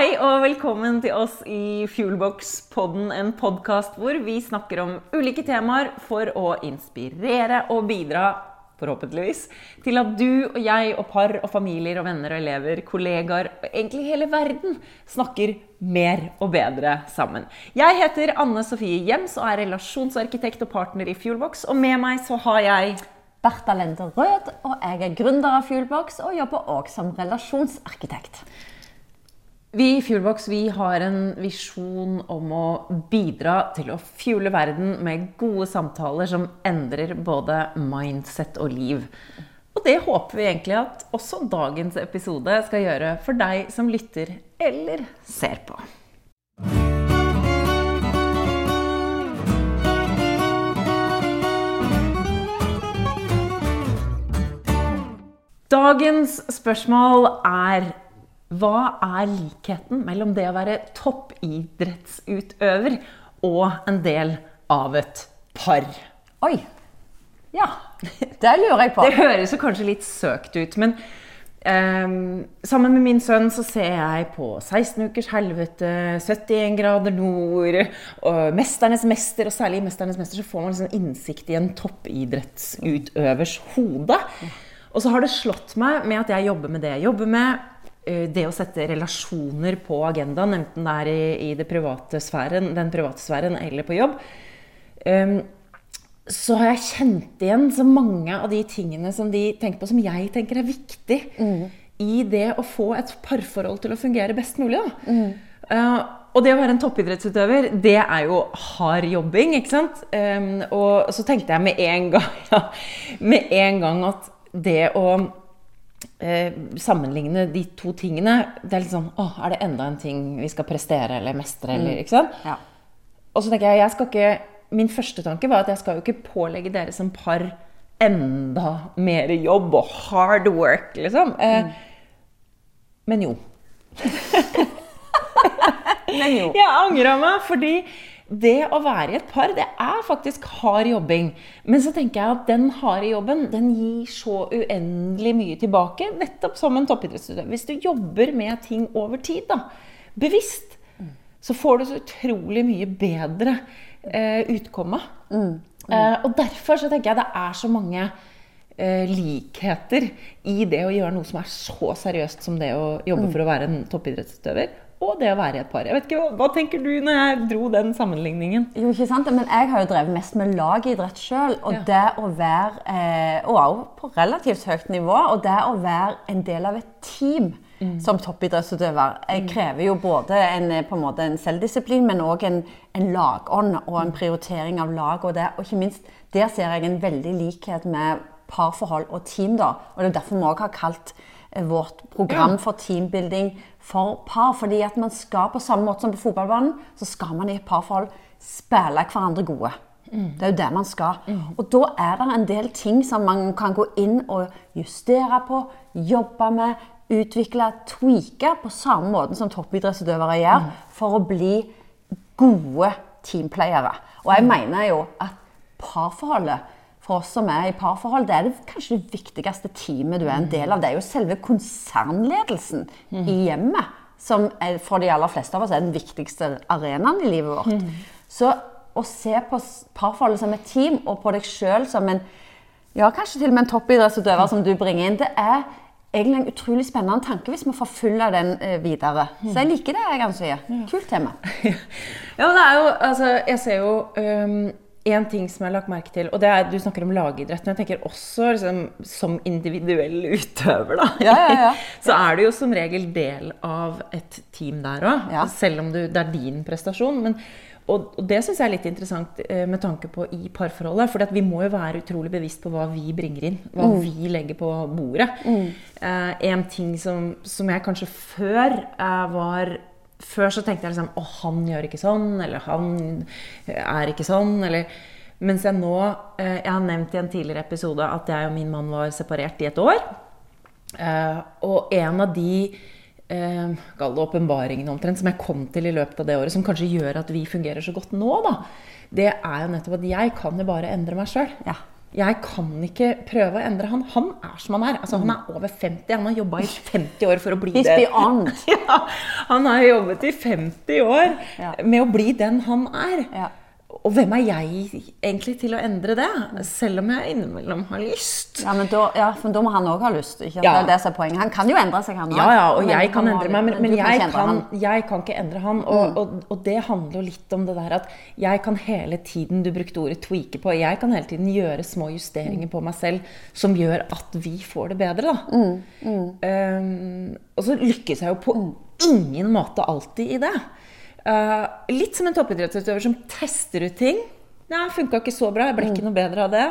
Hei og velkommen til oss i Fuelbox-podden, en podkast hvor vi snakker om ulike temaer for å inspirere og bidra, forhåpentligvis, til at du og jeg og par og familier og venner og elever, kollegaer, og egentlig hele verden, snakker mer og bedre sammen. Jeg heter Anne Sofie Jems og er relasjonsarkitekt og partner i Fuelbox, og med meg så har jeg Bertha Lende Rød, og jeg er gründer av Fuelbox og jobber også som relasjonsarkitekt. Vi i Fuelbox vi har en visjon om å bidra til å fuele verden med gode samtaler som endrer både mindset og liv. Og det håper vi egentlig at også dagens episode skal gjøre for deg som lytter eller ser på. Dagens spørsmål er hva er likheten mellom det å være toppidrettsutøver og en del av et par? Oi! Ja, det lurer jeg på. Det høres jo kanskje litt søkt ut, men um, sammen med min sønn så ser jeg på 16 ukers helvete, 71 grader nord, og 'Mesternes mester', og særlig i 'Mesternes mester' så får man liksom innsikt i en toppidrettsutøvers hode. Og så har det slått meg med at jeg jobber med det jeg jobber med, det å sette relasjoner på agendaen, enten det er i, i det private sfæren, den private sfæren eller på jobb, um, så har jeg kjent igjen så mange av de tingene som de tenker på, som jeg tenker er viktig mm. i det å få et parforhold til å fungere best mulig. Mm. Uh, og det å være en toppidrettsutøver, det er jo hard jobbing, ikke sant? Um, og så tenkte jeg med en gang, ja, med en gang at det å eh, sammenligne de to tingene Det er litt sånn Å, er det enda en ting vi skal prestere eller mestre, eller Mm. Ikke sant? Ja. Og så tenker jeg, jeg skal ikke Min første tanke var at jeg skal jo ikke pålegge dere som par enda mer jobb og hard work, liksom. Eh, Men jo. Men jo. Jeg angra meg, fordi det å være i et par, det er faktisk hard jobbing. Men så tenker jeg at den harde jobben den gir så uendelig mye tilbake. Nettopp som en toppidrettsutøver. Hvis du jobber med ting over tid, da, bevisst, så får du så utrolig mye bedre eh, utkomme. Eh, og derfor så tenker jeg det er så mange eh, likheter i det å gjøre noe som er så seriøst som det å jobbe for å være en toppidrettsutøver, og det å være i et par. Jeg vet ikke, Hva, hva tenker du når jeg dro den sammenligningen? Jo, ikke sant? Men jeg har jo drevet mest med lagidrett sjøl. Og Ja. det å være eh, Og også på relativt høyt nivå. Og det å være en del av et team som toppidrettsutøver mm. krever jo både en, eh, på en, måte en selvdisiplin, men òg en, en lagånd og en prioritering av lag. Og, det, og ikke minst, der ser jeg en veldig likhet med parforhold og team. da. Og det er derfor vi òg har kalt eh, vårt program for teambuilding for par. fordi at man skal på samme måte som på fotballbanen, så skal man i et parforhold spille hverandre gode. Det er jo det man skal. Og da er det en del ting som man kan gå inn og justere på, jobbe med, utvikle, tweake på samme måte som toppidrettsutøvere gjør, for å bli gode teamplayere. Og jeg mener jo at parforholdet for oss som er i parforhold, det er det kanskje det viktigste teamet du er en del av. Det er jo selve konsernledelsen i hjemmet som er, for de aller fleste av oss er den viktigste arenaen i livet vårt. Så å se på parforholdet som et team, og på deg sjøl som en ja, kanskje til og med en toppidrettsutøver som du bringer inn, det er egentlig en utrolig spennende tanke hvis vi forfølger den eh, videre. Så jeg liker det, jeg, kan si. Kult tema. Ja, men det er jo, altså, jeg ser jo um, en ting som jeg har lagt merke til, og det er Du snakker om lagidrett, men jeg tenker også liksom, som individuell utøver, da. Ja, ja, ja. Så er du jo som regel del av et team der òg, selv om du, det er din prestasjon. Men, og, og det syns jeg er litt interessant eh, med tanke på i parforholdet. For vi må jo være utrolig bevisst på hva vi bringer inn, hva Mm. vi legger på bordet. Eh, en ting som, som jeg kanskje før eh, var Før så tenkte jeg liksom Å, han gjør ikke sånn, eller han er ikke sånn, eller Mens jeg nå eh, Jeg har nevnt i en tidligere episode at jeg og min mann var separert i et år. Eh, og en av de galle kall det åpenbaringene omtrent, som jeg kom til i løpet av det året, som kanskje gjør at vi fungerer så godt nå, da, det er jo nettopp at jeg kan jo bare endre meg sjøl. Ja. Jeg kan ikke prøve å endre han. Han er som han er. Altså, han er over 50. Han har jobba i 50 år for å bli He's det. beyond. Ja, han har jobbet i 50 år Ja. med å bli den han er. Ja. Og hvem er jeg egentlig til å endre det? Selv om jeg innimellom har lyst. Ja, men da, ja, for da må han òg ha lyst. Ikke? Ja. Det er det som er poenget. Han kan jo endre seg, han òg. Ja, ja, og jeg kan endre meg, men, men jeg, kan. Mm. jeg kan ikke endre han. Og, og, og det handler jo litt om det der at jeg kan hele tiden Du brukte ordet 'tweake' på. Jeg kan hele tiden gjøre små justeringer på meg selv som gjør at vi får det bedre, da. Mm, Um, og så lykkes jeg jo på ingen måte alltid i det. Uh, litt som en toppidrettsutøver som tester ut ting. Nei, funka ikke så bra. Jeg ble ikke noe bedre av det.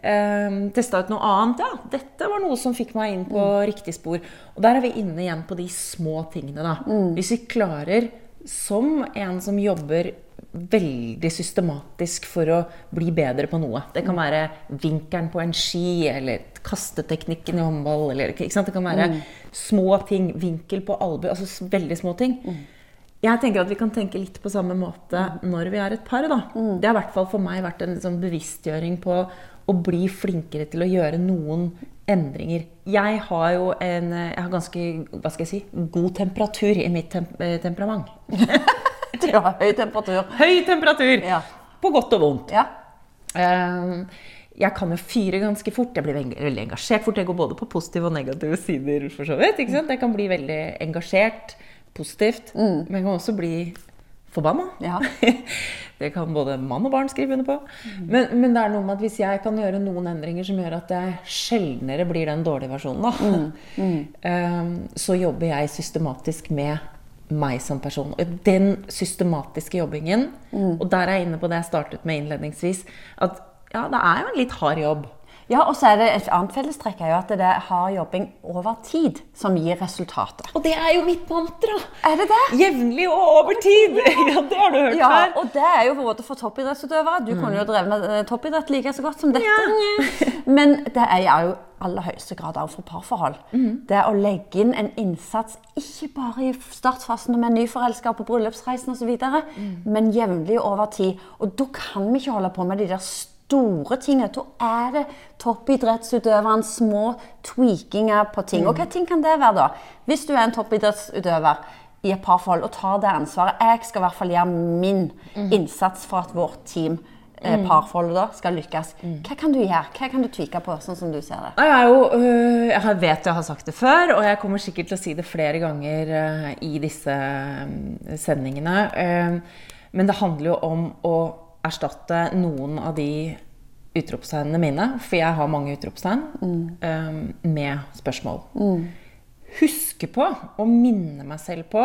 Um, Testa ut noe annet. Ja, dette var noe som fikk meg inn på riktig spor. Og der er vi inne igjen på de små tingene, da. Hvis vi klarer, som en som jobber veldig systematisk for å bli bedre på noe. Det kan være vinkelen på en ski, eller kasteteknikken i håndball. Eller? Det kan være små ting. Vinkel på albue. Altså veldig små ting. Jeg tenker at vi kan tenke litt på samme måte når vi er et par. Da. Det har i hvert fall for meg vært en sånn bevisstgjøring på å bli flinkere til å gjøre noen endringer. Jeg har jo en jeg har ganske hva skal jeg si, god temperatur i mitt tem eh, temperament. Ja, høy temperatur. Høy temperatur! Ja. På godt og vondt. Ja. Eh, Jeg kan jo fyre ganske fort. Jeg blir veldig, engasjert fort. Jeg går både på positive og negative sider. for så vidt? Jeg kan bli veldig engasjert positivt, men kan også bli forbanna. Ja. Det kan både mann og barn skrive under på. Men, men det er noe med at hvis jeg kan gjøre noen endringer som gjør at jeg sjeldnere blir den dårlige versjonen, da, eh, så jobber jeg systematisk med meg som person. Og den systematiske jobbingen, og der er jeg inne på det jeg startet med innledningsvis, at ja, det er jo en litt hard jobb. Ja, og så er det Et annet fellestrekk er jo at det er hard jobbing over tid som gir resultater. Og det er jo mitt mantra! Er det det? Jevnlig og over tid! Ja, det har du hørt Ja, før. og det er jo både for toppidrettsutøvere. Du kunne jo drevet med eh, toppidrett like så godt som dette. Ja. Men det er jo aller høyeste grad også for parforhold. Det å legge inn en innsats ikke bare i startfasen er nyforelska på bryllupsreisen osv., men jevnlig over tid. Og da kan vi ikke holde på med de der store tingene. Da er det toppidrettsutøverens små tweakinger på ting. Og hva ting kan det være, da? Hvis du er en toppidrettsutøver i et parforhold og tar det ansvaret Jeg skal i hvert fall gjøre min innsats for at vårt team Mm. parforholdet da skal lykkes. Hva kan du gjøre? Hva kan du tvike på, sånn som du ser det? Jeg, er jo, øh, jeg vet jeg har sagt det før, og jeg kommer sikkert til å si det flere ganger øh, i disse øh, sendingene. Men det handler jo om å erstatte noen av de utropstegnene mine, for jeg har mange utropstegn, øh, med spørsmål. Huske på å minne meg selv på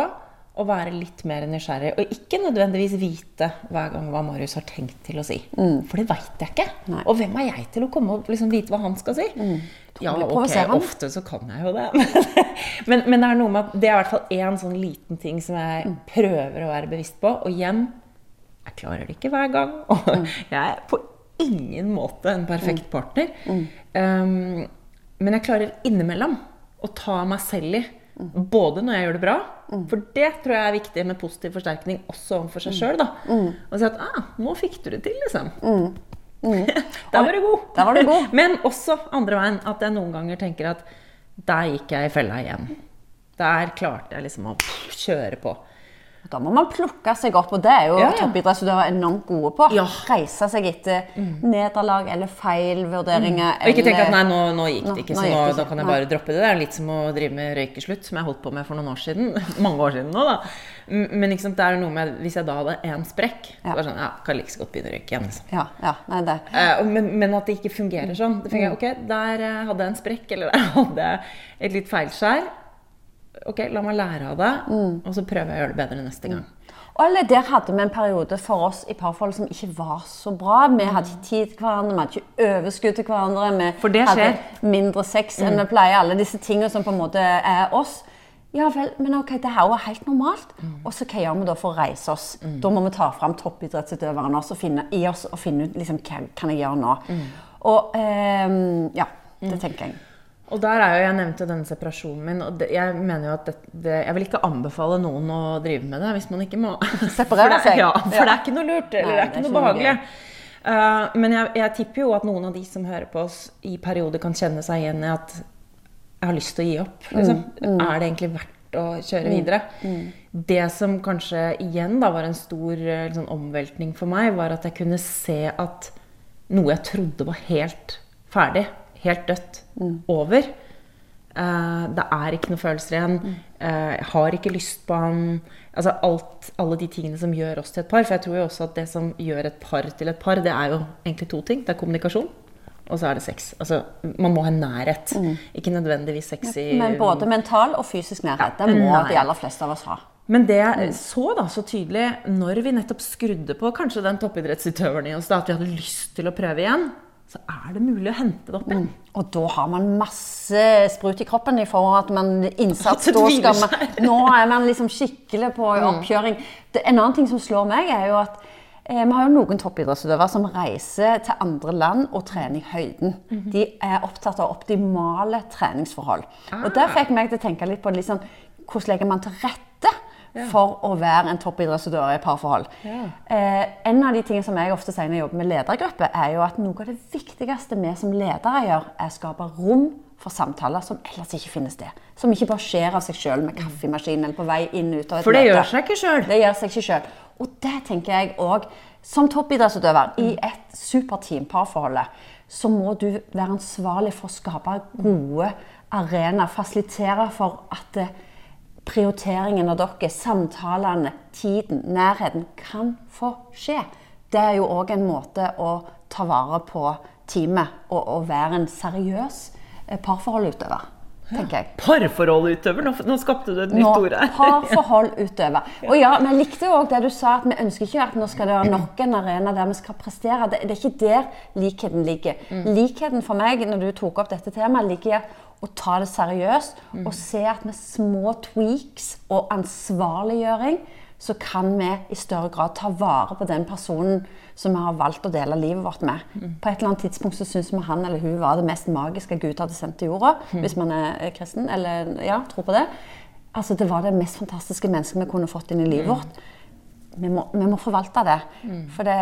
å være litt mer nysgjerrig, og ikke nødvendigvis vite hver gang hva Marius har tenkt til å si. For det veit jeg ikke. Nei. Og hvem er jeg til å komme og liksom vite hva han skal si? Ja, ok, ofte så kan jeg jo det. Men, men det er noe med at det er i hvert fall én sånn liten ting som jeg prøver å være bevisst på. Og igjen, jeg klarer det ikke hver gang. Og jeg er på ingen måte en perfekt partner. Um, men jeg klarer innimellom å ta meg selv i. Både når jeg gjør det bra, for det tror jeg er viktig med positiv forsterkning også overfor seg sjøl. Og si at ah, 'nå fikk du det til', liksom. Der var du god. Var du god. Men også andre veien. At jeg noen ganger tenker at der gikk jeg i fella igjen. Der klarte jeg liksom å kjøre på. Da må man plukke seg opp, og det er jo Ja, ja. toppidrettsutøvere enormt gode på. Ja. Mm. Reise seg etter nederlag eller feilvurderinger. Og ikke tenke at nei, nå, nå gikk det ikke, nå så nå, da kan jeg Nei. bare droppe det. Det er litt som å drive med røykeslutt, som jeg holdt på med for noen år siden. Mange år siden nå, da. Men liksom, det er noe med Hvis jeg da hadde en sprekk, så var det sånn Ja, kan like godt begynne å røyke igjen, liksom. Ja, ja, nei, det. Eh, men, men at det ikke fungerer sånn. Det fungerer, ok, Der eh, hadde jeg en sprekk, eller der hadde jeg et litt feilskjær. Ok, la meg lære av det, og så prøver jeg å gjøre det bedre neste gang. Og Eller der hadde vi en periode for oss i parforhold som ikke var så bra. Vi hadde ikke tid til hverandre, vi hadde ikke overskudd til hverandre. Vi For det skjer. hadde mindre sex enn vi pleier. Alle disse tingene som på en måte er oss. Ja vel, men ok, det er var helt normalt. Og så hva gjør vi da for å reise oss? Da må vi ta fram toppidrettsutøverne og finne, i oss og finne ut liksom, hva kan jeg gjøre nå. Og ehm, ja, det tenker jeg. Og der er jo, Jeg nevnte denne separasjonen min. og det, Jeg mener jo at det, det, jeg vil ikke anbefale noen å drive med det hvis man ikke må. Separere seg. Ja, for Ja. det er ikke noe lurt. Eller Nei, det er ikke noe behagelig. Uh, men jeg, jeg tipper jo at noen av de som hører på oss, i perioder kan kjenne seg igjen i at jeg har lyst til å gi opp. Liksom. Er det egentlig verdt å kjøre videre? Det som kanskje igjen da var en stor eh, liksom, omveltning for meg, var at jeg kunne se at noe jeg trodde var helt ferdig, helt dødt, over. Uh, det er ikke noen følelser igjen. Eh, jeg har ikke lyst på han. Altså alt, alle de tingene som gjør oss til et par. For jeg tror jo også at det som gjør et par til et par, det er jo egentlig to ting. Det er kommunikasjon, og så er det sex. Altså, man må ha nærhet. Ikke nødvendigvis sex i Men både mental og fysisk nærhet. Det må nærhet. de aller fleste av oss ha. Men det jeg så da så tydelig når vi nettopp skrudde på kanskje den toppidrettsutøveren i oss, da, at vi hadde lyst til å prøve igjen, så er det mulig å hente det opp igjen. Og da har man masse sprut i kroppen i for at man innsats At da skal man, Nå er man liksom skikkelig på oppkjøring. Det, en annen ting som slår meg, er jo at eh, vi har jo noen toppidrettsutøvere som reiser til andre land og trener i høyden. De er opptatt av optimale treningsforhold. Og der fikk meg til å tenke litt på liksom, hvordan legger man til rette for å være en toppidrettsutøver i parforhold. Eh, en av de tingene som jeg ofte sier når jeg jobber med ledergrupper, er jo at noe av det viktigste vi som ledere gjør, er å skape rom for samtaler som ellers ikke finnes sted. Som ikke bare skjer av seg sjøl med kaffemaskinen eller på vei inn ut av et For det møte. gjør seg ikke sjøl. Det gjør seg ikke sjøl. Og det tenker jeg òg. Som toppidrettsutøver i et superteam, parforholdet, så må du være ansvarlig for å skape gode arenaer. Fasilitere for at prioriteringen av dere, samtalene, tiden, nærheten kan få skje. Det er jo òg en måte å ta vare på teamet og, og være en seriøs parforhold parforholdutøver, tenker jeg. Parforholdutøver, nå, nå skapte du et nytt Nå, ord her. parforhold utøver. Og ja, men jeg likte jo også det du sa, at vi ønsker ikke at nå skal det være nok en arena der vi skal prestere. Det, det er ikke der likheten ligger. Likheten for meg, når du tok opp dette temaet, ligger i å ta det seriøst og se at med små tweaks og ansvarliggjøring så kan vi i større grad ta vare på den personen som vi har valgt å dele livet vårt med. På et eller annet tidspunkt så syns vi han eller hun var det mest magiske Gud hadde sendt til jorda, hvis man er er kristen, eller ja, tror på det. Altså, det var det mest fantastiske mennesket vi kunne fått inn i livet vårt. Vi må, vi må forvalte det, for, det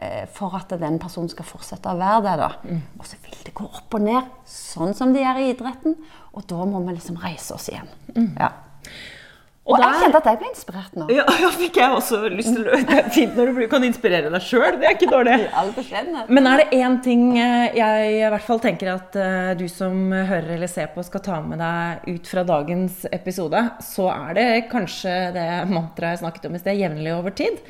eh, for at den personen skal fortsette å være det. da. Og så vil det gå opp og ned, sånn som det gjør i idretten. Og da må vi liksom reise oss igjen. Ja. Og, Og jeg kjente at jeg ble inspirert nå. Ja, ja, fikk jeg også lyst til å Det er fint når du kan inspirere deg sjøl. Det er ikke dårlig. Men er det én ting eh, jeg i hvert fall tenker at eh, du som hører eller ser på, skal ta med deg ut fra dagens episode, så er det kanskje det mantraet jeg snakket om i sted, jevnlig over tid.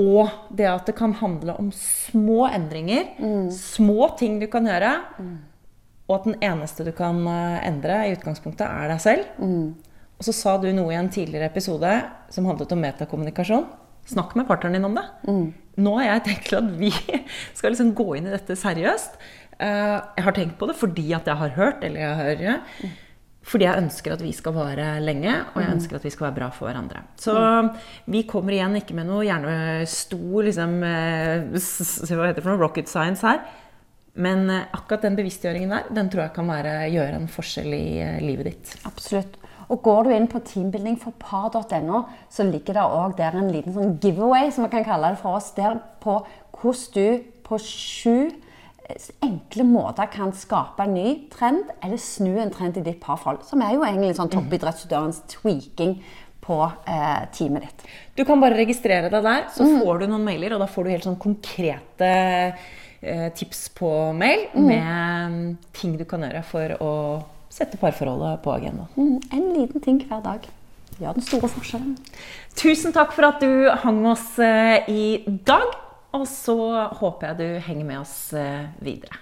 Og det at det kan handle om små endringer, små ting du kan gjøre, og at den eneste du kan eh, endre i utgangspunktet, er deg selv. Og så sa du noe i en tidligere episode som handlet om metakommunikasjon. Snakk med partneren din om det. Nå har jeg tenkt at vi skal liksom gå inn i dette seriøst. Eh, Jeg har tenkt på det fordi at jeg har hørt, eller jeg hører, fordi jeg ønsker at vi skal vare lenge, og jeg ønsker at vi skal være bra for hverandre. Så vi kommer igjen ikke med noe gjerne stor liksom, eh, hva heter det for noe, rocket science her. Men eh, akkurat den bevisstgjøringen der, den tror jeg kan være, gjøre en forskjell i livet ditt. Absolutt. Og går du inn på teambuildingforpar.no, så ligger det òg der en liten sånn giveaway, som vi kan kalle det for oss, der på hvordan du på sju eh, enkle måter kan skape en ny trend, eller snu en trend i ditt parforhold. Som er jo egentlig sånn toppidrettsutøverens tweaking på eh, teamet ditt. Du kan bare registrere deg der, så får du noen mailer, og da får du helt sånn konkrete eh, tips på mail med mm, ting du kan gjøre for å sette parforholdet på agendaen. Mm, en liten ting hver dag gjør den store forskjellen. Tusen takk for at du hang oss eh, i dag, og så håper jeg du henger med oss eh, videre.